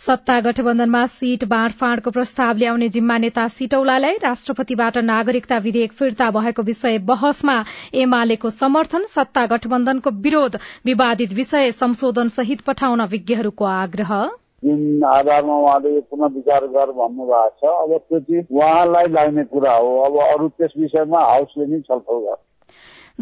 सत्ता गठबन्धनमा सीट बाँडफाँडको प्रस्ताव ल्याउने जिम्मा नेता सिटौलालाई राष्ट्रपतिबाट नागरिकता विधेयक फिर्ता भएको विषय बहसमा एमालेको समर्थन सत्ता गठबन्धनको विरोध विवादित विषय संशोधन सहित पठाउन विज्ञहरूको आग्रह। जुन आधारमा उहाँले पुनः विचार गर भन्नुभएको छ अब त्यो चाहिँ उहाँलाई लाग्ने कुरा हो। अब अरू त्यस विषयमा हाउसले नै छलफल गर्छ।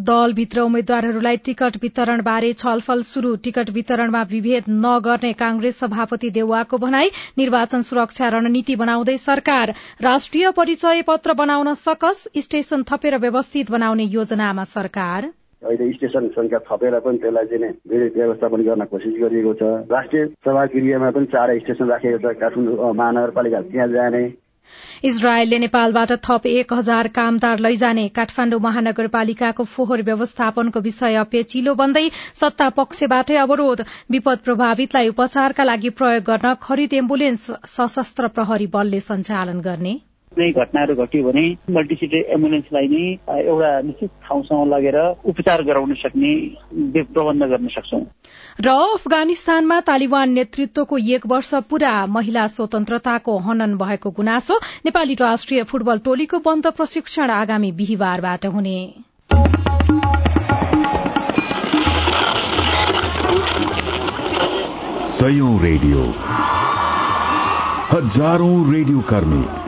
दलभित्र उम्मेद्वारहरूलाई टिकट वितरणबारे छलफल शुरू टिकट वितरणमा विभेद नगर्ने कांग्रेस सभापति देउवाको भनाई निर्वाचन सुरक्षा रणनीति बनाउँदै सरकार राष्ट्रिय परिचय पत्र बनाउन सकस स्टेशन थपेर व्यवस्थित बनाउने योजनामा सरकार। अहिले स्टेशन संख्या थपेर पनि त्यसलाई चाहिँ व्यवस्थापन गर्न कोसिस गरिएको छ। राष्ट्रिय सभा गृहमा पनि चार स्टेशन राखेको छ। काठमाडौँ महानगरपालिका त्यहाँ जाने। इजरायलले नेपालबाट थप एक हजार कामदार लैजाने काठमाण्डु महानगरपालिकाको फोहोर व्यवस्थापनको विषय पेचिलो बन्दै सत्ता पक्षबाटै अवरोध। विपद प्रभावितलाई उपचारका लागि प्रयोग गर्न खरिद एम्बुलेन्स सशस्त्र प्रहरी बलले सञ्चालन गर्ने। कुनै घटनाहरू घट्यो भने मल्टिसिटी एम्बुलेन्सलाई नै एउटा निश्चित ठाउँसम्म लगेर उपचार गराउन सक्ने प्रबन्ध गर्न सक्छौं। र अफगानिस्तानमा तालिबान नेतृत्वको एक वर्ष पूरा महिला स्वतन्त्रताको हनन भएको गुनासो नेपाली राष्ट्रिय फुटबल टोलीको बन्द प्रशिक्षण आगामी बिहिबारबाट हुने। रेडियो। हजारौं रेडियो कर्मी।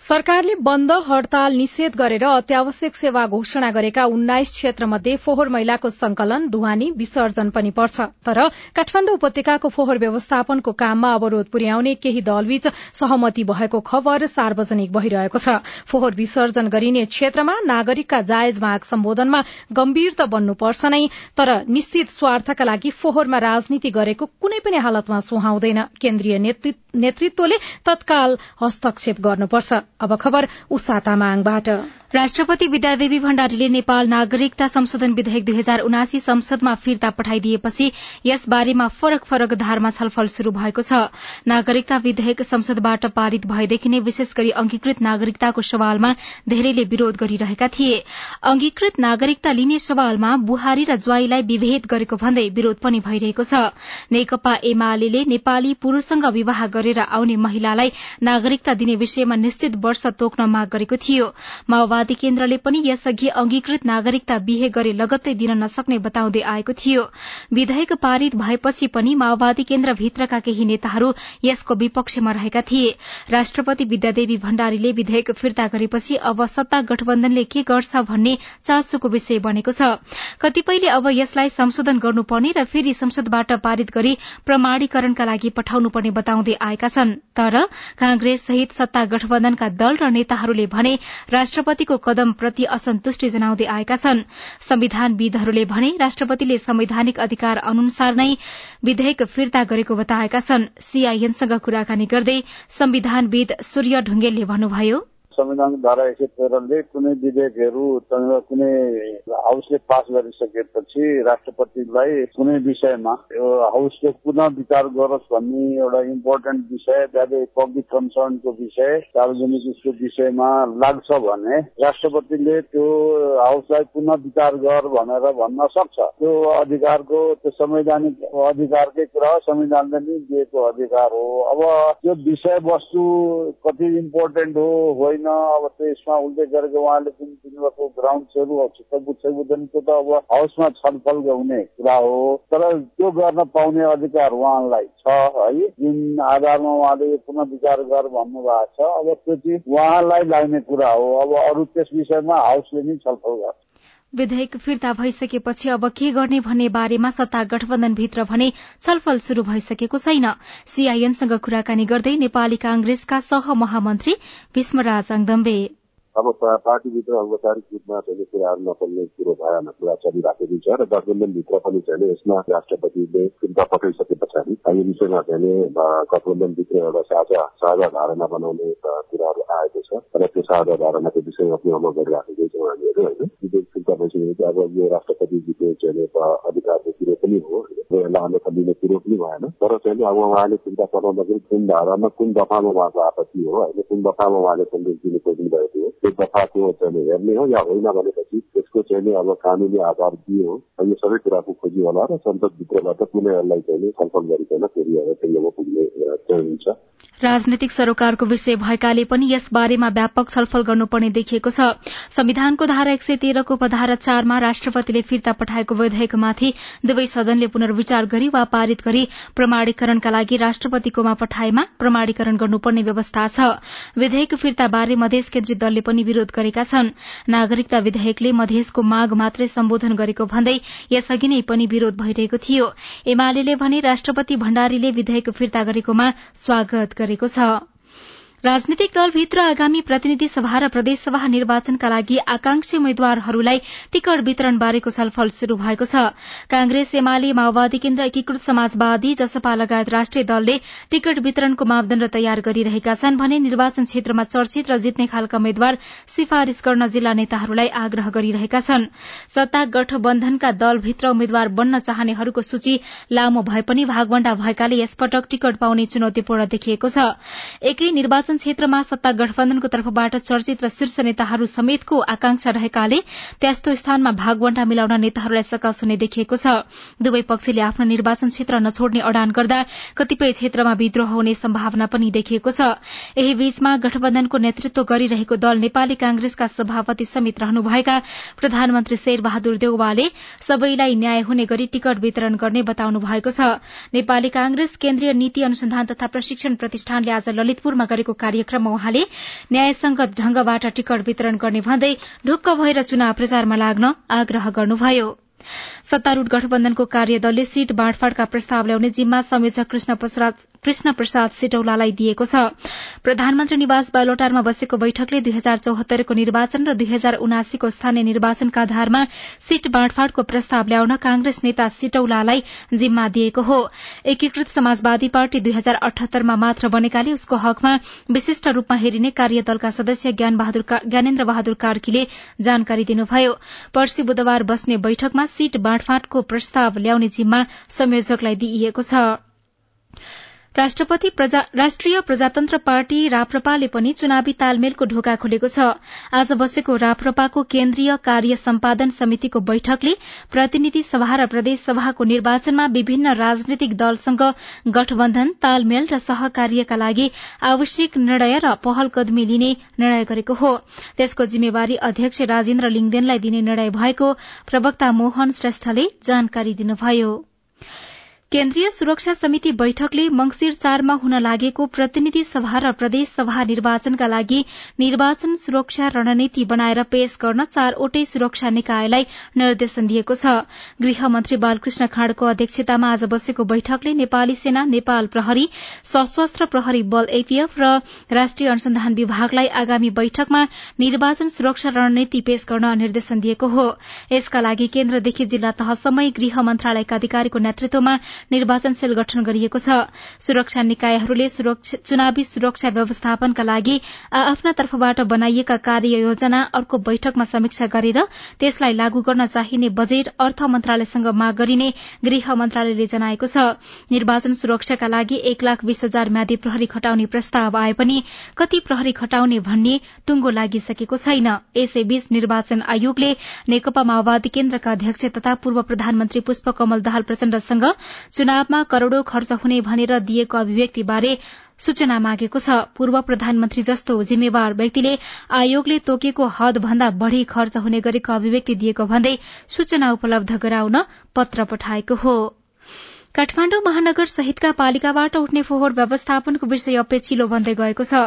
सरकारले बन्द हड़ताल निषेध गरेर अत्यावश्यक सेवा घोषणा गरेका उन्नाइस क्षेत्रमध्ये फोहोर मैलाको संकलन ढुवानी विसर्जन पनि पर्छ। तर काठमाण्डु उपत्यकाको फोहोर व्यवस्थापनको काममा अवरोध पुर्याउने केही दलबीच सहमति भएको खबर सार्वजनिक भइरहेको छ। फोहोर विसर्जन गरिने क्षेत्रमा नागरिकका जायज माग सम्बोधनमा गम्भीर त बन्नुपर्छ नै तर निश्चित स्वार्थका लागि फोहोरमा राजनीति गरेको कुनै पनि हालतमा सुहाउँदैन। केन्द्रीय नेतृत्वले तत्काल हस्तक्षेप गर्नुपर्छ। अब खबर राष्ट्रपति विद्यादेवी भण्डारीले नेपाल नागरिकता संशोधन विधेयक दुई हजार उनासी संसदमा फिर्ता पठाइदिएपछि यस बारेमा फरक फरक धारमा छलफल शुरू भएको छ। नागरिकता विधेयक संसदबाट पारित भएदेखि नै विशेष गरी अंगीकृत नागरिकताको सवालमा धेरैले विरोध गरिरहेका थिए। अंगीकृत नागरिकता लिने सवालमा बुहारी र ज्वाईलाई विभेद गरेको भन्दै विरोध पनि भइरहेको छ। नेकपा एमाले नेपाली पुरूषसँग विवाह गरेर आउने महिलालाई नागरिकता दिने विषयमा निश्चित वर्ष तोक्न माग गरेको थियो। माओवादी केन्द्रले पनि यसअघि अंगीकृत नागरिकता बिहे गरे लगत्तै दिन नसक्ने बताउँदै आएको थियो। विधेयक पारित भएपछि पनि माओवादी केन्द्रभित्रका केही नेताहरू यसको विपक्षमा रहेका थिए। राष्ट्रपति विद्यादेवी भण्डारीले विधेयक फिर्ता गरेपछि अब सत्ता गठबन्धनले के गर्छ भन्ने चासोको विषय बनेको छ। कतिपयले अब यसलाई संशोधन गर्नुपर्ने र फेरि संसदबाट पारित गरी प्रमाणीकरणका लागि पठाउनुपर्ने बताउँदै आएका छन्। तर कांग्रेस सहित सत्ता गठबन्धनका दल र नेताहरूले भने राष्ट्रपति राष्ट्रपतिको कदमप्रति असन्तुष्टि जनाउँदै आएका छन्। संविधानविदहरूले भने राष्ट्रपतिले संवैधानिक अधिकार अनुसार नै विधेयक फिर्ता गरेको बताएका छन्। सीआईएनसँग कुराकानी गर्दै संविधानविद सूर्य ढुङ्गेलले भन्नुभयो। संविधान धारा एक सय तेह्रले कुनै विधेयकहरू कुनै हाउसले पास गरिसकेपछि राष्ट्रपतिलाई कुनै विषयमा हाउसले पुनः विचार गरोस् भन्ने एउटा इम्पोर्टेन्ट विषय त्यहाँले पब्लिक कन्सर्नको विषय सार्वजनिक उसको विषयमा लाग्छ भने राष्ट्रपतिले त्यो हाउसलाई पुनः विचार गर भनेर भन्न सक्छ। त्यो अधिकारको त्यो संवैधानिक अधिकारकै कुरा हो संविधानले नै दिएको अधिकार हो। अब त्यो विषयवस्तु कति इम्पोर्टेन्ट हो होइन छैन अब त्यसमा उल्लेख गरेको उहाँले जुन दिनुभएको ग्राउन्ड सेबु छुट्टै बुझ्छ बुझ्दैन त्यो त अब हाउसमा छलफल हुने कुरा हो तर त्यो गर्न पाउने अधिकार उहाँलाई छ है जुन आधारमा उहाँले पुनः विचार गर भन्नुभएको छ अब त्यो चाहिँ उहाँलाई लाग्ने कुरा हो अब अरू त्यस विषयमा हाउसले नै छलफल गर्छ विधेयक फिर्ता भइसकेपछि अब के गर्ने भन्ने बारेमा सत्ता गठबन्धनभित्र भने छलफल शुरू भइसकेको छैन। सीआईएनसँग कुराकानी गर्दै नेपाली कांग्रेसका सहमहामन्त्री भीष्मराज अङदम्बे अब पार्टीभित्र औपचारिक रूपमा चाहिँ कुराहरू नचल्ने कुरो भएन कुरा चलिराखेको छ र गठबन्धनभित्र पनि चाहिँ यसमा राष्ट्रपतिले फिर्ता पठाइसके पछाडि यो विषयमा चाहिँ गठबन्धनभित्र एउटा साझा साझा धारणा बनाउने कुराहरू आएको छ र त्यो साझा धारणाको विषयमा पनि अमल गरिराखेकै छौँ हामीहरू होइन? फिर्ता भइसकेपछि अब यो राष्ट्रपतिजीको चाहिँ अधिकारको कुरो पनि हो यसलाई अन्यथा लिने कुरो पनि भएन। तर चाहिँ अब उहाँले फिर्ता पठाउँदाखेरि कुन धारामा कुन दफामा उहाँको आपत्ति हो होइन? कुन दफामा उहाँले सन्देश दिनु खोज्नु भएको हो? त्यो दफाको चाहिँ हेर्ने हो या होइन भनेपछि त्यसको चाहिँ अब कानुनी आधार हो यो सबै कुराको खोजी होला र संसदभित्रबाट कुनै यसलाई चाहिँ छलफल गरिकन फेरि अब टेङ्गोमा पुग्ने हुन्छ राजनैतिक सरोकारको विषय भएकाले पनि यस बारेमा व्यापक छलफल गर्नुपर्ने देखिएको छ। संविधानको धारा एक सय तेह्रको उपधारा चारमा राष्ट्रपतिले फिर्ता पठाएको विधेयकमाथि दुवै सदनले पुनर्विचार गरी वा पारित गरी प्रमाणीकरणका लागि राष्ट्रपतिकोमा पठाएमा प्रमाणीकरण गर्नुपर्ने व्यवस्था छ। विधेयक फिर्ता बारे मधेस केन्द्रित दलले पनि विरोध गरेका छन्। नागरिकता विधेयकले मधेसको माग मात्रै सम्बोधन गरेको भन्दै यसअघि नै पनि विरोध भइरहेको थियो। एमाले भने राष्ट्रपति भण्डारीले विधेयक फिर्ता गरेकोमा स्वागत गरेको छ। राजनीतिक दलभित्र आगामी प्रतिनिधि सभा र प्रदेशसभा निर्वाचनका लागि आकांक्षी उम्मेद्वारहरूलाई टिकट वितरण बारेको छलफल शुरू भएको छ। कांग्रेस एमाले माओवादी केन्द्र एकीकृत समाजवादी जसपा लगायत राष्ट्रिय दलले टिकट वितरणको मापदण्ड तयार गरिरहेका छन् भने निर्वाचन क्षेत्रमा चर्चित र जित्ने खालका उम्मेद्वार सिफारिश गर्न जिल्ला नेताहरूलाई आग्रह गरिरहेका छन्। सत्ता गठबन्धनका दलभित्र उम्मेद्वार बन्न चाहनेहरूको सूची लामो भए पनि भागवण्डा भएकाले यसपटक टिकट पाउने चुनौतीपूर्ण देखिएको छ। एकै निर्वाचन क्षेत्रमा सत्ता गठबन्धनको तर्फबाट चर्चित र शीर्ष नेताहरू समेतको आकांक्षा रहेकाले त्यस्तो स्थानमा भागवण्डा मिलाउन नेताहरूलाई सकाश हुने देखिएको छ। दुवै पक्षले आफ्नो निर्वाचन क्षेत्र नछोड्ने अडान गर्दा कतिपय क्षेत्रमा विद्रोह हुने सम्भावना पनि देखिएको छ। यही बीचमा गठबन्धनको नेतृत्व गरिरहेको दल नेपाली कांग्रेसका सभापति समेत रहनुभएका प्रधानमन्त्री शेरबहादुर देउवाले सबैलाई न्याय हुने गरी टिकट वितरण गर्ने बताउनु भएको छ। नेपाली कांग्रेस केन्द्रीय नीति अनुसन्धान तथा प्रशिक्षण प्रतिष्ठानले आज ललितपुरमा गरेको कार्यक्रममा उहाँले न्यायसंगत ढंगबाट टिकट वितरण गर्ने भन्दै ढुक्क भएर चुनाव प्रचारमा लाग्न आग्रह गर्नुभयो। सत्तारूढ़ गठबन्धनको कार्यदलले सीट बाँडफाँडका प्रस्ताव ल्याउने जिम्मा संयोजक कृष्ण प्रसाद सिटौलालाई दिएको छ। प्रधानमन्त्री निवास बालोटारमा बसेको बैठकले दुई हजार चौहत्तरको निर्वाचन र दुई हजार उनासीको स्थानीय निर्वाचनका आधारमा सीट बाँडफाँडको प्रस्ताव ल्याउन कांग्रेस नेता सिटौलालाई जिम्मा दिएको हो। एकीकृत समाजवादी पार्टी दुई हजार अठहत्तरमा मात्र बनेकाले उसको हकमा विशिष्ट रूपमा हेरिने कार्यदलका सदस्य ज्ञानेन्द्र बहादुर कार्कीले जानकारी दिनुभयो। पर्सि बुधबार बस्ने बैठकमा सीट बाँडफाँडको प्रस्ताव ल्याउने जिम्मा संयोजकलाई दिइएको छ। राष्ट्रिय प्रजातन्त्र पार्टी राप्रपाले पनि चुनावी तालमेलको ढोका खोलेको छ। आज बसेको राप्रपाको केन्द्रीय कार्य सम्पादन समितिको बैठकले प्रतिनिधि सभा र प्रदेश सभाको निर्वाचनमा विभिन्न राजनीतिक दलसँग गठबन्धन तालमेल र सहकार्यका लागि आवश्यक निर्णय र पहल कदमी लिने निर्णय गरेको हो। त्यसको जिम्मेवारी अध्यक्ष राजेन्द्र लिङदेनलाई दिने निर्णय भएको प्रवक्ता मोहन श्रेष्ठले जानकारी दिनुभयो। केन्द्रीय सुरक्षा समिति बैठकले मंगिर चारमा हुन लागेको प्रतिनिधि सभा र प्रदेश सभा निर्वाचनका लागि निर्वाचन सुरक्षा रणनीति बनाएर पेश गर्न चारवटै सुरक्षा निकायलाई निर्देशन दिएको छ। गृहमन्त्री बालकृष्ण खाँडको अध्यक्षतामा आज बसेको बैठकले नेपाली सेना नेपाल प्रहरी सशस्त्र प्रहरी बल एटीएफ र राष्ट्रिय अनुसन्धान विभागलाई आगामी बैठकमा निर्वाचन सुरक्षा रणनीति पेश गर्न निर्देशन दिएको हो। यसका लागि केन्द्रदेखि जिल्ला तहसम्मै गृह मन्त्रालयका अधिकारीको नेतृत्वमा निर्वाचन सेल गठन गरिएको छ। सुरक्षा निकायहरूले चुनावी सुरक्षा व्यवस्थापनका लागि आफ्ना तर्फबाट बनाइएका कार्य योजना अर्को बैठकमा समीक्षा गरेर त्यसलाई लागू गर्न चाहिने बजेट अर्थ मन्त्रालयसँग माग गरिने गृह मन्त्रालयले जनाएको छ। निर्वाचन सुरक्षाका लागि एक लाख बीस हजार म्यादी प्रहरी खटाउने प्रस्ताव आए पनि कति प्रहरी खटाउने भन्ने टुंगो लागिसकेको छैन। यसैबीच निर्वाचन आयोगले नेकपा माओवादी केन्द्रका अध्यक्ष तथा पूर्व प्रधानमन्त्री पुष्पकमल दाहाल प्रचण्डसँग चुनावमा करोड़ौं खर्च हुने भनेर दिएको अभिव्यक्तिबारे सूचना मागेको छ। पूर्व प्रधानमन्त्री जस्तो जिम्मेवार व्यक्तिले आयोगले तोकेको हद भन्दा बढ़ी खर्च हुने गरेको अभिव्यक्ति दिएको भन्दै सूचना उपलब्ध गराउन पत्र पठाएको हो। काठमाण्डु महानगर सहितका पालिकाबाट उठ्ने फोहोर व्यवस्थापनको विषय अपेक्षिलो भन्दै गएको छ।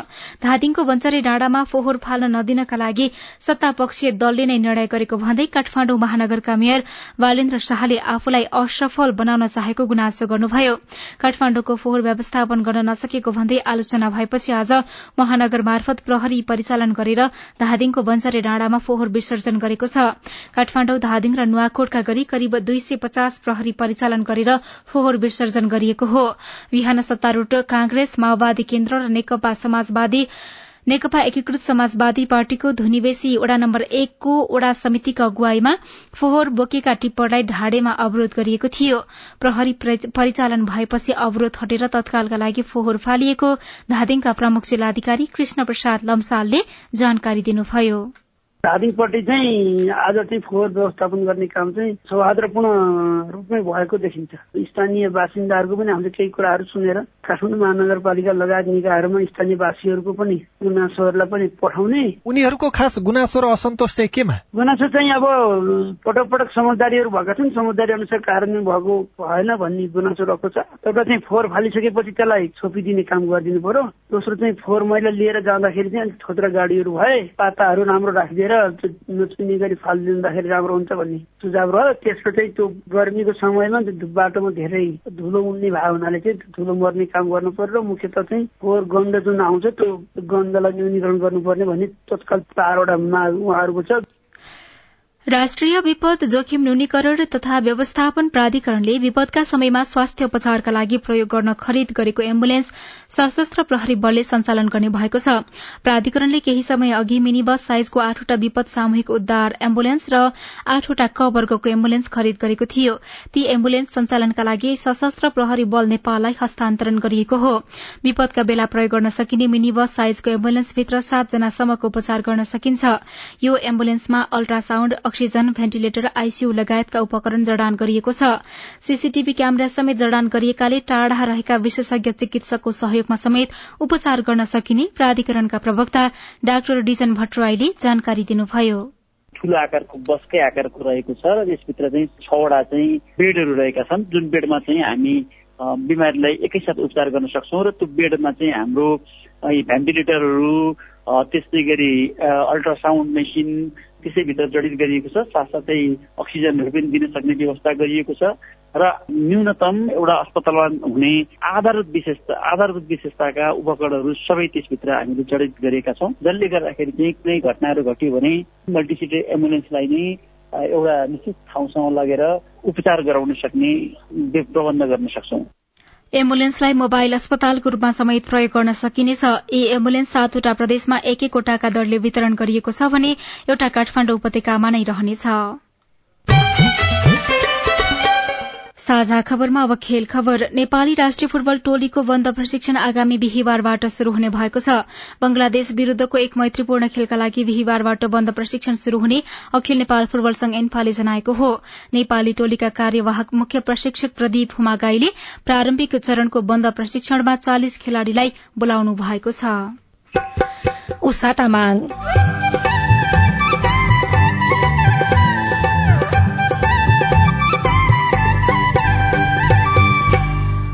धादिङको बञ्चरे डाँडामा फोहोर फाल्न नदिनका लागि सत्तापक्षीय दलले नै निर्णय गरेको भन्दै काठमाण्डु महानगरका मेयर बालेन्द्र शाहले आफूलाई असफल बनाउन चाहेको गुनासो गर्नुभयो। काठमाण्डुको फोहोर व्यवस्थापन गर्न नसकेको भन्दै आलोचना भएपछि आज महानगर मार्फत प्रहरी परिचालन गरेर धादिङको बञ्चरे डाँडामा फोहोर विसर्जन गरेको छ। काठमाण्डु धादिङ र नुवाकोटका गरी करिब दुई सय पचास प्रहरी परिचालन गरेर फोहोर विसर्जन गरिएको हो। बिहान सत्तारूढ़ कांग्रेस माओवादी केन्द्र र नेकपा समाजवादी नेकपा एकीकृत समाजवादी पार्टीको धुनीबेसी वडा नम्बर एकको वडा समितिको अगुवाईमा फोहोर बोकेका टिप्परलाई ढाडेमा अवरोध गरिएको थियो। प्रहरी परिचालन भएपछि अवरोध हटेर तत्कालका लागि फोहोर फालिएको धादिङका प्रमुख जिल्लाधिकारी कृष्ण प्रसाद लम्सालले जानकारी दिनुभयो। धादिङपट्टि चाहिँ आज चाहिँ फोहोर व्यवस्थापन गर्ने काम चाहिँ सौहार्दपूर्ण रूपमै भएको देखिन्छ। स्थानीय बासिन्दाहरूको पनि हामीले केही कुराहरू सुनेर काठमाडौँ महानगरपालिका लगायत निकायहरूमा स्थानीय वासीहरूको पनि गुनासोहरूलाई पनि पठाउने। उनीहरूको खास गुनासो र असन्तोष चाहिँ केमा? गुनासो चाहिँ अब पटक पटक समझदारीहरू भएका छन्। समझदारी अनुसार कार्यान्वयन भएको भएन भन्ने गुनासो रहेको छ। एउटा चाहिँ फोहोर फालिसकेपछि त्यसलाई छोपिदिने काम गरिदिनु पर्यो। दोस्रो चाहिँ फोहोर मैला लिएर जाँदाखेरि चाहिँ थोत्रा गाडीहरू भए पाताहरू राम्रो राखिदिएर लिएर नचुन्ने गरी फालिदिँदाखेरि राम्रो हुन्छ भन्ने सुझाव रह्यो। त्यसको चाहिँ त्यो गर्मीको समयमा बाटोमा धेरै धुलो उड्ने भएको हुनाले चाहिँ धुलो मर्ने काम गर्नु पर्यो। र मुख्यतः चाहिँ फोहोर गन्ध जुन आउँछ त्यो गन्धलाई न्यूनीकरण गर्नुपर्ने भन्ने तत्काल चारवटा माग उहाँहरूको छ। राष्ट्रिय विपद जोखिम न्यूनीकरण तथा व्यवस्थापन प्राधिकरणले विपदका समयमा स्वास्थ्य उपचारका लागि प्रयोग गर्न खरिद गरेको एम्बुलेन्स सशस्त्र प्रहरी बलले सञ्चालन गर्ने भएको छ। प्राधिकरणले केही समय अघि मिनी बस साइजको आठवटा विपद सामूहिक उद्धार एम्बुलेन्स र आठवटा क वर्गको एम्बुलेन्स खरिद गरेको थियो। ती एम्बुलेन्स सञ्चालनका लागि सशस्त्र प्रहरी बल नेपाललाई हस्तान्तरण गरिएको हो। विपदका बेला प्रयोग गर्न सकिने मिनी बस साइजको एम्बुलेन्सभित्र सातजनासम्मको उपचार गर्न सकिन्छ। यो एम्बुलेन्समा अल्ट्रासाउण्ड अक्सिजन भेन्टिलेटर आईसीयू लगायतका उपकरण जडान गरिएको छ। सीसीटीभी क्यामेरा समेत जडान गरिएकाले टाढ़ा रहेका विशेषज्ञ चिकित्सकको सहयोगमा समेत उपचार गर्न सकिने प्राधिकरणका प्रवक्ता डाक्टर डिजन भट्टराईले जानकारी दिनुभयो। ठुलो आकारको बसकै आकारको रहेको छ र यसभित्र चाहिँ छवटा चाहिँ बेडहरू रहेका छन्। जुन बेडमा चाहिँ हामी बिमारीलाई एकैसाथ उपचार गर्न सक्छौँ र त्यो बेडमा चाहिँ हाम्रो भेन्टिलेटरहरू त्यस्तै गरी अल्ट्रासाउन्ड मेसिन त्यसैभित्र जडित गरिएको छ। साथसाथै अक्सिजनहरू पनि दिन सक्ने व्यवस्था गरिएको छ र न्यूनतम एउटा अस्पतालमा हुने आधारभूत विशेषता आधारभूत विशेषताका उपकरणहरू सबै त्यसभित्र हामीले जडित गरेका छौँ। जसले गर्दाखेरि चाहिँ कुनै घटनाहरू घट्यो भने मल्टिसिटी एम्बुलेन्सलाई नै एउटा निश्चित ठाउँसम्म लगेर उपचार गराउन सक्ने प्रबन्ध गर्न सक्छौँ। एम्बुलेन्सलाई मोबाइल अस्पतालको रूपमा समेत प्रयोग गर्न सकिनेछ। यी एम्बुलेन्स सातवटा प्रदेशमा एक एकवटाका दरले वितरण गरिएको छ भने एउटा काठमाण्डु उपत्यकामा नै रहनेछ। साझा खबरमा अब खेल खबर। नेपाली राष्ट्रिय फुटबल टोलीको बन्द प्रशिक्षण आगामी बिहिबारबाट शुरू हुने भएको छ। बंगलादेश विरूद्धको एक मैत्रीपूर्ण खेलका लागि बिहिबारबाट बन्द प्रशिक्षण शुरू हुने अखिल नेपाल फुटबल संघ एन्फाले जनाएको हो। नेपाली टोलीका कार्यवाहक मुख्य प्रशिक्षक प्रदीप हुमागाईले प्रारम्भिक चरणको बन्द प्रशिक्षणमा चालिस खेलाड़ीलाई बोलाउनु भएको छ।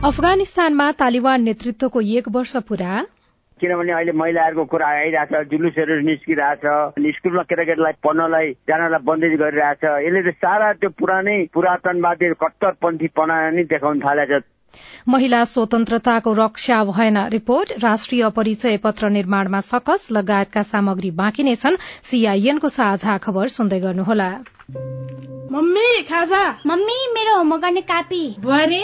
अफगानिस्तानमा तालिबान नेतृत्वको एक वर्ष पूरा? किनभने अहिले महिलाहरूको कुरा आइरहेछ जुलुसहरू निस्किरहेछ स्कुलमा केटाकेटीलाई पढ्नलाई जानलाई बन्देज गरिरहेछ। यसले त सारा त्यो पुरानै पुरातनवादी कट्टरपन्थीपना नै देखाउन थालेछ। महिला स्वतन्त्रताको रक्षा भएन रिपोर्ट। राष्ट्रिय परिचय पत्र निर्माणमा सकस लगायतका सामग्री बाँकी नै छन्। सीआईएनको साझा खबर सुन्दै गर्नुहोला। मम्मी खाजा। मम्मी मेरो होमवर्क गर्ने कापी। बुहारी।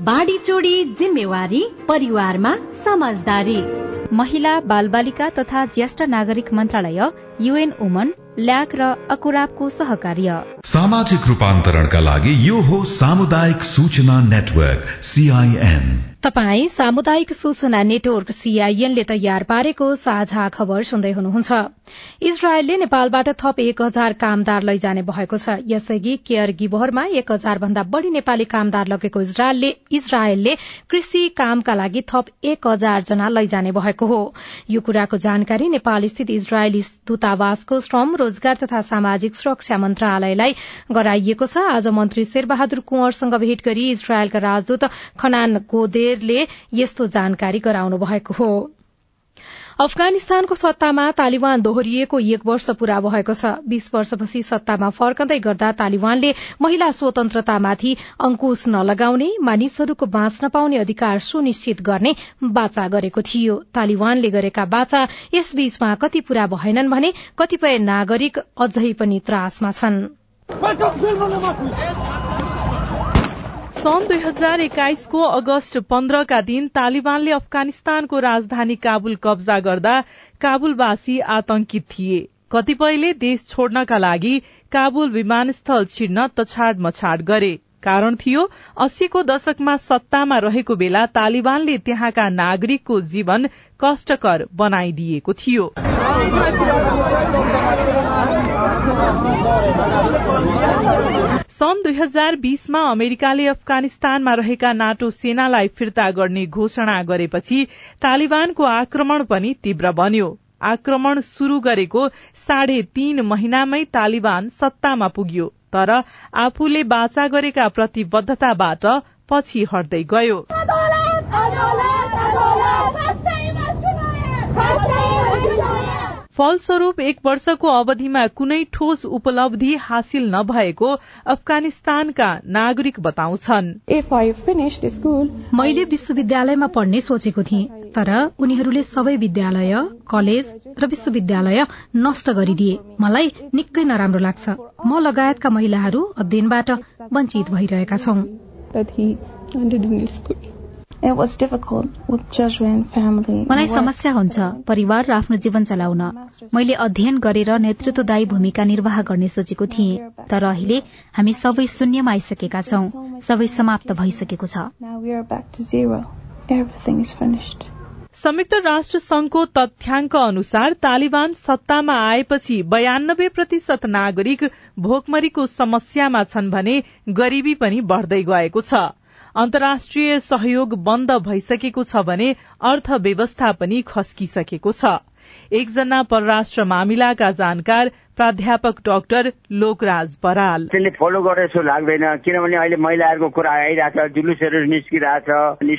बाढी चोडी जिम्मेवारी परिवारमा समझदारी। महिला बालबालिका तथा ज्येष्ठ नागरिक मन्त्रालय युएन ओमन ल्याक र अकुराबको सहकार्य। सामाजिक रूपान्तरणका लागि यो हो सामुदायिक सूचना नेटवर्क सीआईएन तपाई सामुदायिक सूचना नेटवर्क सीआईएनले तयार पारेको साझा खबर सुन्दै हुनुहुन्छ। इजरायलले नेपालबाट थप एक हजार कामदार लैजाने भएको छ। यसअघि केयर गिबहरमा एक हजार भन्दा बढ़ी नेपाली कामदार लगेको इजरायलले इजरायलले कृषि कामका लागि थप एक हजार जना लैजाने भएको हो। यो कुराको जानकारी नेपाल स्थित इजरायली दूतावासको श्रम रोजगार तथा सामाजिक सुरक्षा मन्त्रालयलाई गराइएको छ। आज मन्त्री शेरबहादुर कुंवरसँग भेट गरी इजरायलका राजदूत खनान गोदेरले यस्तो जानकारी गराउनु भएको हो। अफगानिस्तानको सत्तामा तालिबान दोहोरिएको एक वर्ष पूरा भएको छ। बीस वर्षपछि सत्तामा फर्कँदै गर्दा तालिबानले महिला स्वतन्त्रतामाथि अंकुश नलगाउने मानिसहरूको बाँच्न पाउने अधिकार सुनिश्चित गर्ने बाचा गरेको थियो। तालिबानले गरेका बाचा यसबीचमा कति पूरा भएनन् भने कतिपय नागरिक अझै पनि त्रासमा छन्। सन् दुई हजार एक्काइसको अगस्त पन्ध्रका दिन तालिबानले अफगानिस्तानको राजधानी काबुल कब्जा गर्दा काबुलवासी आतंकित थिए। कतिपयले देश छोड्नका लागि काबुल विमानस्थल छिर्न तछाड मछाड गरे। कारण थियो अस्सीको दशकमा सत्तामा रहेको बेला तालिबानले त्यहाँका नागरिकको जीवन कष्टकर बनाइदिएको थियो। सन् दुई हजार बीसमा अमेरिकाले अफगानिस्तानमा रहेका नाटो सेनालाई फिर्ता गर्ने घोषणा गरेपछि तालिबानको आक्रमण पनि तीव्र बन्यो। आक्रमण शुरू गरेको साढे तीन महिनामै तालिबान सत्तामा पुग्यो तर आफूले बाचा गरेका प्रतिबद्धताबाट पछि हट्दै गयो। फलस्वरूप एक वर्षको अवधिमा कुनै ठोस उपलब्धि हासिल नभएको अफगानिस्तानका नागरिक बताउँछन्। मैले विश्वविद्यालयमा पढ्ने सोचेको थिएँ तर उनीहरूले सबै विद्यालय कलेज र विश्वविद्यालय नष्ट गरिदिए। मलाई निकै नराम्रो लाग्छ। म लगायतका महिलाहरू अध्ययनबाट वञ्चित भइरहेका छौं। मलाई समस्या हुन्छ परिवार र आफ्नो जीवन चलाउन। मैले अध्ययन गरेर नेतृत्वदायी भूमिका निर्वाह गर्ने सोचेको थिएँ तर अहिले हामी सबै शून्यमा आइसकेका छौं सबै समाप्त भइसकेको छ। संयुक्त राष्ट्र संघको तथ्याङ्क अनुसार तालिबान सत्तामा आएपछि बयानब्बे प्रतिशत नागरिक भोकमरीको समस्यामा छन् भने गरीबी पनि बढ़दै गएको छ। अन्तर्राष्ट्रिय सहयोग बन्द भइसकेको छ भने अर्थव्यवस्था पनि खस्किसकेको छ। एकजना परराष्ट्र मामिलाका जानकार प्राध्यापक डाक्टर लोकराज बराल। त्यसले फलो गर्ने जस्तो लाग्दैन किनभने अहिले महिलाहरूको कुरा आइरहेछ जुलुसहरू निस्किरहेछ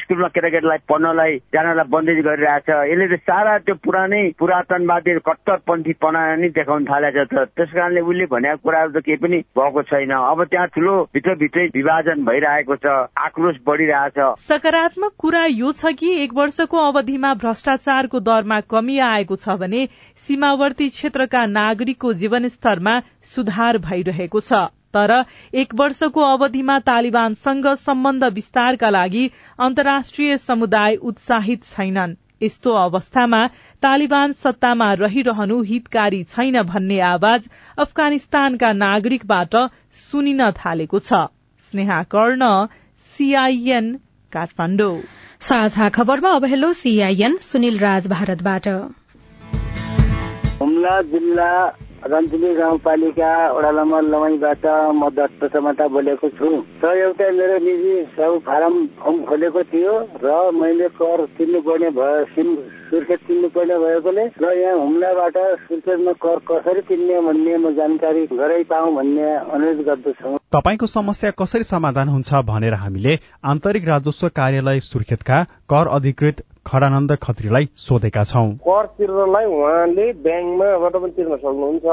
स्कुलमा केटाकेटीलाई पढ्नलाई जानलाई बन्देज गरिरहेछ। यसले त सारा त्यो पुरानै पुरातनवादी कट्टरपन्थीपना नै देखाउन थालेछ त। त्यस कारणले उसले भनेको कुराहरू त केही पनि भएको छैन। अब त्यहाँ ठुलो भित्रभित्रै विभाजन भइरहेको छ आक्रोश बढ़िरहेछ। सकारात्मक कुरा यो छ कि एक वर्षको अवधिमा भ्रष्टाचारको दरमा कमी आएको छ भने सीमावर्ती क्षेत्रका नागरिकको जीवनस्तरमा सुधार भइरहेको छ। तर एक वर्षको अवधिमा तालिबानसँग सम्बन्ध विस्तारका लागि अन्तर्राष्ट्रिय समुदाय उत्साहित छैनन्। यस्तो अवस्थामा तालिबान सत्तामा रहिरहनु हितकारी छैन भन्ने आवाज अफगानिस्तानका नागरिकबाट सुनिन थालेको छ। स्नेहा कर्ण सीआईएन काठमाडौँ। साझा खबरमा अब हेलो सीआईएन सुनिल राज भारतबाट। हुम्ला जिल्ला रन्जुली गाउँपालिका वडा नम्बर लमाईबाट म दत्त चमाटा बोलेको छु। र एउटा मेरो निजी सब फारम फर्म खोलेको थियो र मैले कर तिर्नुपर्ने भयो सिम सुर्खेत तिर्नुपर्ने भएकोले र यहाँ हुम्लाबाट सुर्खेतमा कर कसरी तिर्ने भन्ने म जानकारी गराइ पाऊ भन्ने अनुरोध गर्दछु। तपाईँको समस्या कसरी समाधान हुन्छ भनेर हामीले आन्तरिक राजस्व कार्यालय सुर्खेतका कर अधिकृत खडानन्द खत्रीलाई सोधेका छौं। कर तिर्नलाई उहाँले ब्याङ्कमाबाट पनि तिर्न सक्नुहुन्छ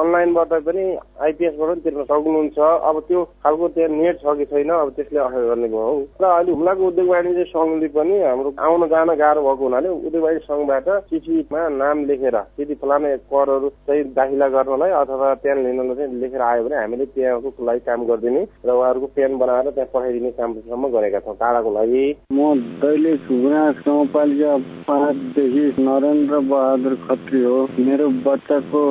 अनलाइनबाट पनि आइपिएसबाट पनि तिर्न सक्नुहुन्छ। अब त्यो खालको त्यहाँ नेट छ कि छैन अब त्यसले असर गर्ने भयो। हौ र अहिले हुम्लाको उद्योग वाणिज्य सङ्घले पनि हाम्रो आउन जान गाह्रो भएको हुनाले उद्योग वाणिज्य सङ्घबाट चिठीमा नाम लेखेर यदि फलाने करहरू चाहिँ दाखिला गर्नलाई अथवा प्यान लिनलाई चाहिँ लेखेर आयो भने हामीले त्यहाँको लागि काम गरिदिने र उहाँहरूको प्यान बनाएर त्यहाँ पठाइदिने कामसम्म गरेका छौँ टाढाको लागि। म दैलेख गाउँपालिका पाँचदेखि नरेन्द्र बहादुर खत्री हो। मेरो बच्चाको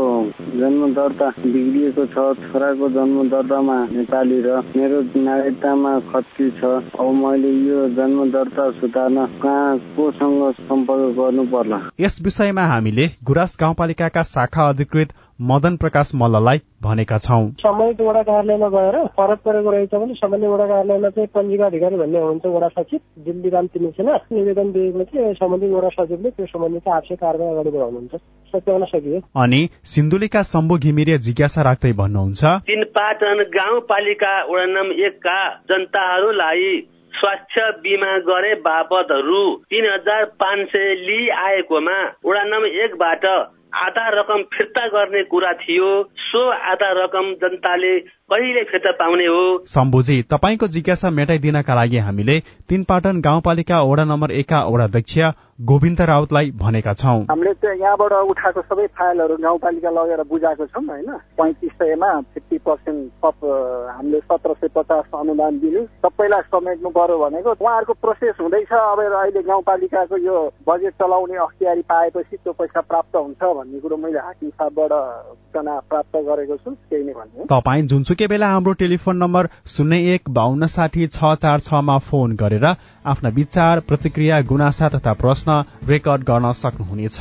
जन्म दर्ता बिग्रिएको छ छोराको जन्म दर्तामा नेपाली र मेरो नागरिकतामा खत्री छ। अब मैले यो जन्म दर्ता सुधार्न कहाँ कोसँग सम्पर्क गर्नु पर्ला यस विषयमा हामीले गुराँस गाउँपालिकाका शाखा अधिकृत मदन प्रकाश मल्ललाई भनेका छौं। सम्बन्धित वडा कार्यालयमा गएर फरक परेको रहेछ भने सम्बन्धित वडा कार्यालयमा चाहिँ पञ्जीका अधिकारी भन्ने हुन्छ वडा सचिव दिल्ली राम तिमीसेना निवेदन दिएपछि सम्बन्धित वडा सचिवले त्यो सम्बन्धित आवश्यक कारवाही अगाडि बढाउनुहुन्छ। सच्याउन सकियो। अनि सिन्धुलीका शम्भु घिमिरे जिज्ञासा राख्दै भन्नुहुन्छ तीन पाटन गाउँपालिका वडा नम्बर एकका जनताहरूलाई स्वास्थ्य बिमा गरे बापतहरू तीन हजार पाँच सय लिई आएकोमा वडा नम्बर एकबाट आधा रकम फिर्ता गर्ने कुरा थियो सो आधा रकम जनताले कहिले फिर्ता पाउने हो। शम्भुजी तपाईँको जिज्ञासा मेटाइदिनका लागि हामीले तीनपाटन गाउँपालिका वडा नम्बर एकका वडाध्यक्ष गोविन्द राउतलाई भनेका छौं। हामीले यहाँबाट उठाएको सबै फाइलहरू गाउँपालिका लगेर बुझाएको छौँ होइन? पैँतिस सयमा फिफ्टी पर्सेन्ट थप हामीले सत्र सय पचास अनुदान दिने। सबैलाई समेट्नु पर्यो भनेको उहाँहरूको प्रोसेस हुँदैछ। अब अहिले गाउँपालिकाको यो बजेट चलाउने अख्तियारी पाएपछि त्यो पैसा प्राप्त हुन्छ भन्ने कुरो मैले हाकिम साहबबाट सूचना प्राप्त गरेको छु त्यही नै भन्ने तपाईँ जुनसुकै बेला हाम्रो टेलिफोन नम्बर शून्य एक बान्न साठी छ चार छमा फोन गरेर आफ्ना विचार प्रतिक्रिया गुनासा तथा प्रश्न रेकर्ड गर्न सक्नुहुनेछ।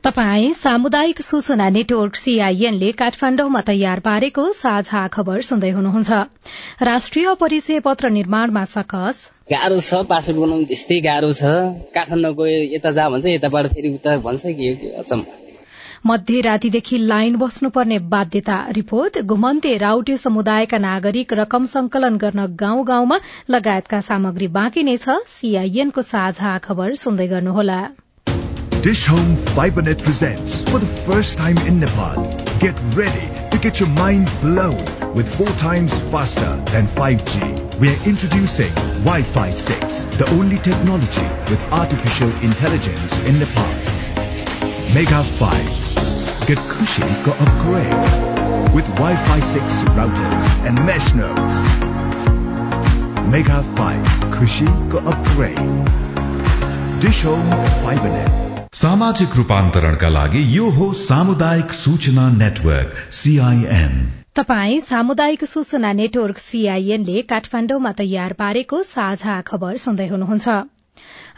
तपाई सामुदायिक सूचना नेटवर्क सीआईएनले काठमाण्डुमा तयार पारेको साझा खबर सुन्दै हुनुहुन्छ। राष्ट्रिय परिचय पत्र निर्माणमा सकस। गाह्रो छ पासपोर्ट बनाउनु त्यस्तै गाह्रो छ। काठमाडौँको यता जा भन्छ यताबाट फेरि उता भन्छ कि अचम्म। मध्यरातीदेखि लाइन बस्नुपर्ने बाध्यता रिपोर्ट घुमन्ते राउटे समुदायका नागरिक रकम संकलन गर्न गाउँ गाउँमा लगायतका सामग्री बाँकी नै छ सीआईएनको साझा खबर सुन्दै गर्नुहोला Dish Home FiberNet presents for the first time in Nepal. Get ready to get your mind blown with four times faster than 5G. We are introducing Wi-Fi 6, the only technology with artificial intelligence in Nepal. Mega 5. Get Kushi go upgrade with Wi-Fi 6 routers and mesh nodes. Mega 5. Kushi go upgrade. Dish Home FiberNet. सामाजिक रूपान्तरणका लागि यो हो सामुदायिक सूचना network CIN तपाई सामुदायिक सूचना नेटवर्क सीआईएनले काठमाण्डुमा तयार पारेको साझा खबर सुन्दै हुनुहुन्छ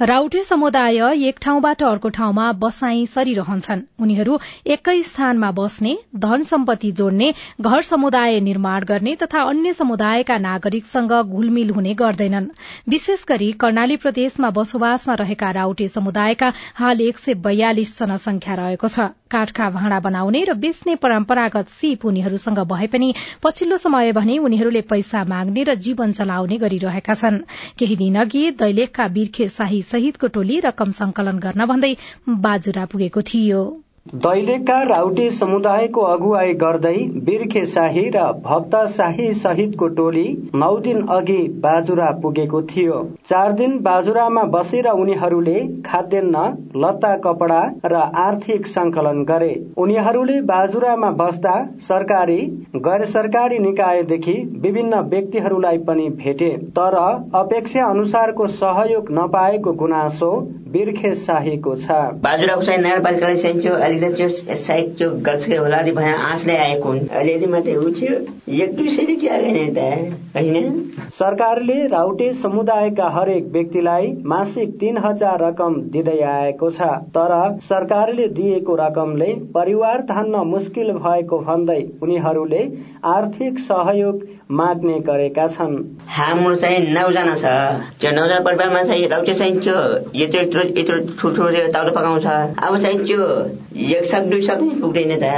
राउटे समुदाय एक ठाउँबाट अर्को ठाउँमा बसाई सरिरहन्छन्। उनीहरू एकै स्थानमा बस्ने धन सम्पत्ति जोड्ने घर समुदाय निर्माण गर्ने तथा अन्य समुदायका नागरिकसँग घुलमिल हुने गर्दैनन्। विशेष गरी कर्णाली प्रदेशमा बसोबासमा रहेका राउटे समुदायका हाल एक सय बयालिस जनसंख्या रहेको छ। काठका भाँडा बनाउने र बेच्ने परम्परागत सिप उनीहरूसँग भए पनि पछिल्लो समय भने उनीहरूले पैसा माग्ने र जीवन चलाउने गरिरहेका छन्। केही दिन अघि दैलेखका बिर्खे शाही सहितको टोली रकम संकलन गर्न भन्दै बाजुरा पुगेको थियो। दैलेखका राउटे समुदायको अगुवाई गर्दै बिर्खे शाही र भक्त शाही सहितको टोली नौ दिन अघि बाजुरा पुगेको थियो। चार दिन बाजुरामा बसेर उनीहरूले खाद्यान्न लत्ता कपडा र आर्थिक संकलन गरे। उनीहरूले बाजुरामा बस्दा सरकारी गैर सरकारी निकायदेखि विभिन्न व्यक्तिहरूलाई पनि भेटे। तर अपेक्षा अनुसारको सहयोग नपाएको गुनासो बिर्खे शाहीको छ। त त्यो साइड त्यो गर्छ होला नि भने आँसले आएको हुन्छ अलिअलि मात्रै उठ्यो एक दुई क्या गर्ने त होइन सरकारले राउटे समुदायका हरेक व्यक्तिलाई मासिक तीन हजार रकम दिँदै आएको छ तर सरकारले दिएको रकमले परिवार धान्न मुस्किल भएको भन्दै उनीहरूले आर्थिक सहयोग माग्ने गरेका छन् हाम्रो चाहिँ नौजना छ त्यो नौजना परिवारमा चाहिँ राउटे चाहिँ त्यो यत्रो यत्रो यत्रो ठुल्ठुलो ताउलो पकाउँछ अब चाहिँ त्यो एक सक दुई सक पनि पुग्दैन त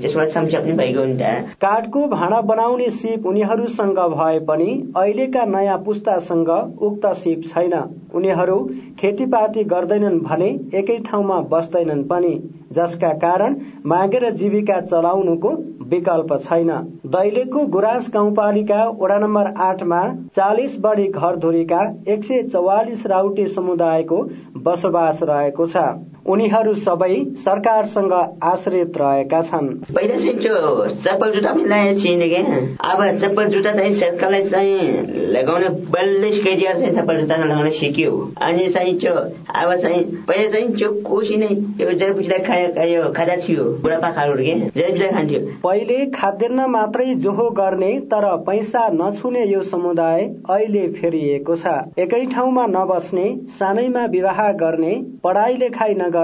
त्यसमा समस्या पनि भइगयो नि त काठको भाँडा बनाउने सिप उनीहरूसँग भए पनि अहिलेका नयाँ पुस्तासँग उक्त सिप छैन उनीहरू खेतीपाती गर्दैनन् भने एकै ठाउँमा बस्दैनन् पनि जसका कारण मागेर जीविका चलाउनुको विकल्प छैन दैलेखको गुराँस गाउँपालिका वडा नम्बर आठमा चालिस बढी घरधुरीका एक सय चौवालिस राउटे समुदायको बसोबास रहेको छ। उनीहरू सबै सरकारसँग आश्रित रहेका छन्। पहिला चाहिँ त्यो चप्पल जुत्ता पनि लगाएर चिने क्या। अब चप्पल जुत्ता चाहिँ सरकारलाई चाहिँ लगाउने बल्ल सिकाइदिएर चाहिँ चप्पल जुत्ता लगाउन सिक्यो। अनि चाहिँ त्यो अब चाहिँ पहिला चाहिँ त्यो कोसी नै यो जडीबुटी खायो खाँदा थियो बुढापाकाहरू के जडीबुटी खान्थ्यो। पहिले खाद्यान्न मात्रै जोहो गर्ने तर पैसा नछुने यो समुदाय अहिले फेरिएको छ। एकै ठाउँमा नबस्ने सानैमा विवाह गर्ने पढाइ लेखाइ नगर्ने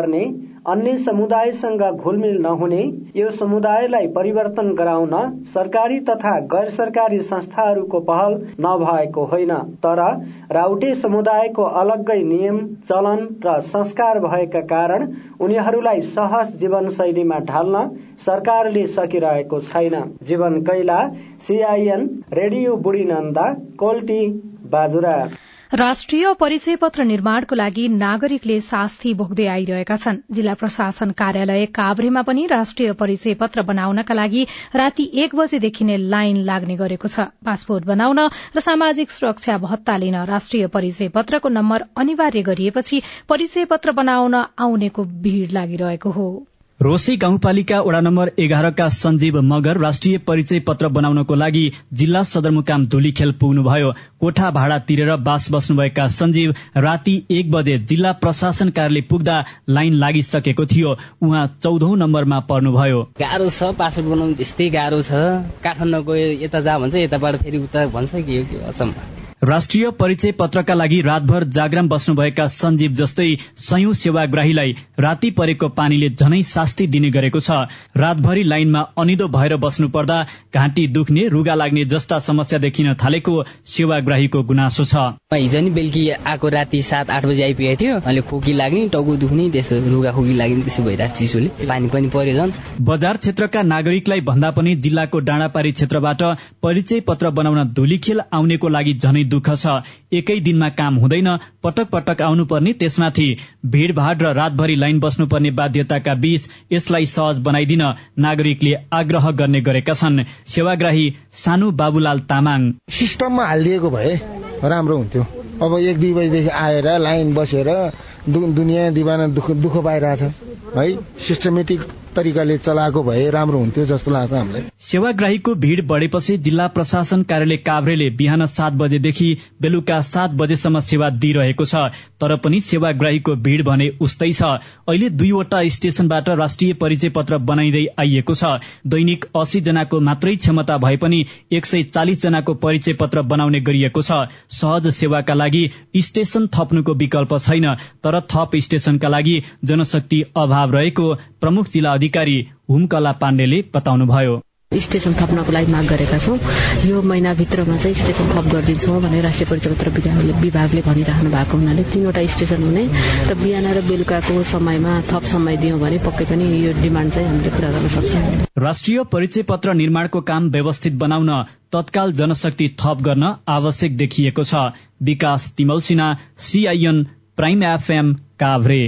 अन्य समुदायसँग घुलमिल नहुने यो समुदायलाई परिवर्तन गराउन सरकारी तथा गैर सरकारी संस्थाहरूको पहल नभएको होइन। तर राउटे समुदायको अलग्गै नियम चलन र संस्कार भएका कारण उनीहरूलाई सहज जीवनशैलीमा ढाल्न सरकारले सकिरहेको छैन। जीवन कैला सीआईएन रेडियो बुढी नन्दा कोल्टी बाजुरा। राष्ट्रिय परिचय पत्र निर्माणको लागि नागरिकले शास्ति भोग्दै आइरहेका छन्। जिल्ला प्रशासन कार्यालय काभ्रेमा पनि राष्ट्रिय परिचय पत्र बनाउनका लागि राति एक बजेदेखि नै लाइन लाग्ने गरेको छ। पासपोर्ट बनाउन र सामाजिक सुरक्षा भत्ता लिन राष्ट्रिय परिचय पत्रको नम्बर अनिवार्य गरिएपछि परिचय पत्र बनाउन आउनेको भीड़ लागिरहेको हो। रोसी गाउँपालिका वडा नम्बर एघारका सञ्जीव मगर राष्ट्रिय परिचय पत्र बनाउनको लागि जिल्ला सदरमुकाम धुलीखेल पुग्नुभयो। कोठा भाडा तिरेर बास बस्नुभएका सञ्जीव राति एक बजे जिल्ला प्रशासन कार्यालय पुग्दा लाइन लागिसकेको थियो। उहाँ चौधौं नम्बरमा पर्नुभयो। गाह्रो छ पासपोर्ट बनाउनु त्यस्तै गाह्रो छ। काठमाडौँ गयो यता जा भन्छ यताबाट फेरि उता भन्छ कि अचम्म? राष्ट्रिय परिचय पत्रका लागि रातभर जागराम बस्नुभएका सञ्जीव जस्तै सयौं सेवाग्राहीलाई राति परेको पानीले झनै शास्ति दिने गरेको छ। रातभरि लाइनमा अनिदो भएर बस्नु पर्दा घाँटी दुख्ने रुगा लाग्ने जस्ता समस्या देखिन थालेको सेवाग्राहीको गुनासो छ। हिजो नि बेलुकी आएको राति सात आठ बजी आइपुगेको थियो। अहिले खोकी लाग्ने टाउको दुख्ने त्यसो रुगा खोकी लाग्ने त्यसो भइरहेको चिसोले। पानी पनि पर्यो झन् बजार क्षेत्रका नागरिकलाई भन्दा पनि जिल्लाको डाँडापारी क्षेत्रबाट परिचय पत्र बनाउन धुलीखेल आउनेको लागि झनै दुःख छ। एकै दिनमा काम हुँदैन। पटक पटक आउनुपर्ने त्यसमाथि। भीड़भाड़ र रातभरि लाइन बस्नुपर्ने बाध्यताका बीच यसलाई सहज बनाइदिन नागरिकले आग्रह गर्ने गरेका छन्। सेवाग्राही सानु बाबुलाल तामाङ। सिस्टममा हालिदिएको भए राम्रो हुन्थ्यो। अब एक दुई बजीदेखि आएर लाइन बसेर दुनियाँ दिवाना दुःख दुःख पाइरहेछ। है सिस्टमेटिक तरिकाले चलाएको भए राम्रो हुन्थ्यो जस्तो लाग्छ हामीलाई। सेवाग्राहीको भीड़ बढेपछि जिल्ला प्रशासन कार्यालय काभ्रेले बिहान सात बजेदेखि बेलुका सात बजेसम्म सेवा दिइरहेको छ तर पनि सेवाग्राहीको भीड़ भने उस्तै छ। अहिले दुईवटा स्टेशनबाट राष्ट्रिय परिचय पत्र बनाइँदै आइएको छ। दैनिक अस्सी जनाको मात्रै क्षमता भए पनि एक सय चालिस जनाको परिचय पत्र बनाउने गरिएको छ। सहज सेवाका लागि स्टेशन थप्नुको विकल्प छैन तर थप स्टेशनका लागि जनशक्ति अभाव रहेको प्रमुख जिल्ला अधिकारी हुमकला पाण्डेले बताउनुभयो। स्टेशन थप्नको लागि माग गरेका छौँ। यो महिनाभित्रमा चाहिँ स्टेसन थप गरिदिन्छौँ भनेर राष्ट्रिय परिचय पत्र विभागले विभागले भनिराख्नु भएको हुनाले तीनवटा स्टेशन हुने र बिहान र बेलुकाको समयमा थप समय दियौँ भने पक्कै पनि यो डिमान्ड चाहिँ हामीले पूरा गर्न सक्छौँ। राष्ट्रिय परिचय पत्र निर्माणको काम व्यवस्थित बनाउन तत्काल जनशक्ति थप गर्न आवश्यक देखिएको छ। Bikash Timalsina CIN prime FM Kavre.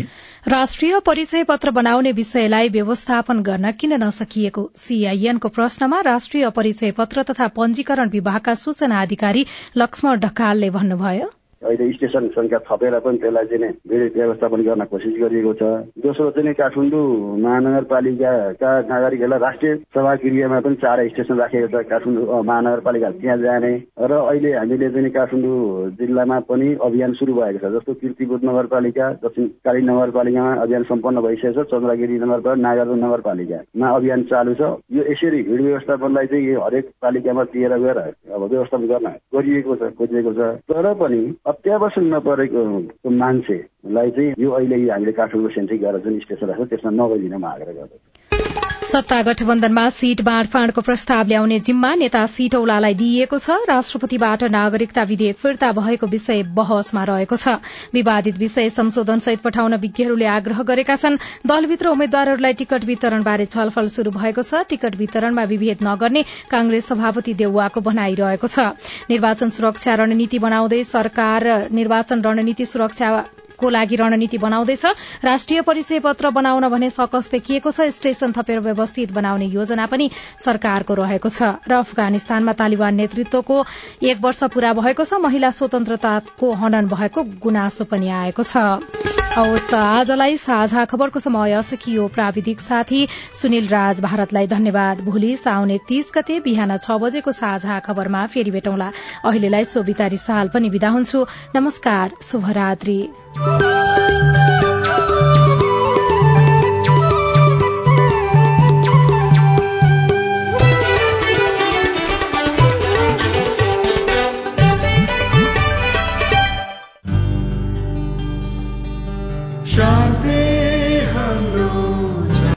राष्ट्रिय परिचय पत्र बनाउने विषयलाई व्यवस्थापन गर्न किन नसकिएको? सीआईएनको प्रश्नमा राष्ट्रिय परिचय पत्र तथा पञ्जीकरण विभागका सूचना अधिकारी लक्ष्मण ढकालले भन्नुभयो। अहिले स्टेशन संख्या थपेर पनि त्यसलाई चाहिँ व्यवस्थापन गर्न कोसिस गरिएको छ। दोस्रो चाहिँ काठमाडौँ महानगरपालिकाका नागरिकहरूलाई राष्ट्रिय सभा गृहमा पनि चार स्टेसन राखेको छ काठमाडौँ महानगरपालिका त्यहाँ जाने। र अहिले हामीले चाहिँ काठमाडौँ जिल्लामा पनि अभियान सुरु भएको छ जस्तो किर्तिपुर नगरपालिका दक्षिणकाली नगरपालिकामा अभियान सम्पन्न भइसकेको छ चन्द्रगिरी नगरपालिका नागार्जुन नगरपालिकामा अभियान चालु छ। यो यसरी हिड व्यवस्थापनलाई चाहिँ हरेक पालिकामा दिएर गएर अब व्यवस्थापन गर्न गरिएको छ खोजिएको छ। तर पनि अत्यावश्यक नपरेको मान्छेलाई चाहिँ यो अहिले हामीले काठमाडौँ सेन्ट्रिक गरेर जुन स्टेसन राख्छ त्यसमा नगइदिन म आग्रह गर्दछु। सत्ता गठबन्धनमा सीट बाँडफाँडको प्रस्ताव ल्याउने जिम्मा नेता सीटौलालाई दिइएको छ। राष्ट्रपतिबाट नागरिकता विधेयक फिर्ता भएको विषय बहसमा रहेको छ। विवादित विषय संशोधन सहित पठाउन विज्ञहरूले आग्रह गरेका छन्। दलभित्र उम्मेद्वारहरूलाई टिकट वितरणबारे छलफल शुरू भएको छ। टिकट वितरणमा विभेद नगर्ने कांग्रेस सभापति देउवाको भनाइरहेको छ। निर्वाचन सुरक्षा रणनीति बनाउँदै सरकार निर्वाचन रणनीति सुरक्षा को लागि रणनीति बनाउँदैछ। राष्ट्रिय परिचय पत्र बनाउन भने सकस देखिएको छ। स्टेशन थपेर व्यवस्थित बनाउने योजना पनि सरकारको रहेको छ। र अफगानिस्तानमा तालिबान नेतृत्वको एक वर्ष पूरा भएको छ। महिला स्वतन्त्रताको हनन भएको गुनासो पनि आएको छ। आजलाई साझा खबरको समय सकियो। प्राविधिक साथी सुनिल राज भारतलाई धन्यवाद। भोलि साउन एकतीस गते बिहान छ बजेको साझा खबरमा फेरि भेटौँला। अहिलेलाई सोभितारी साल पनि विदा हुन्छु। नमस्कार। शुभरात्री। Thank you.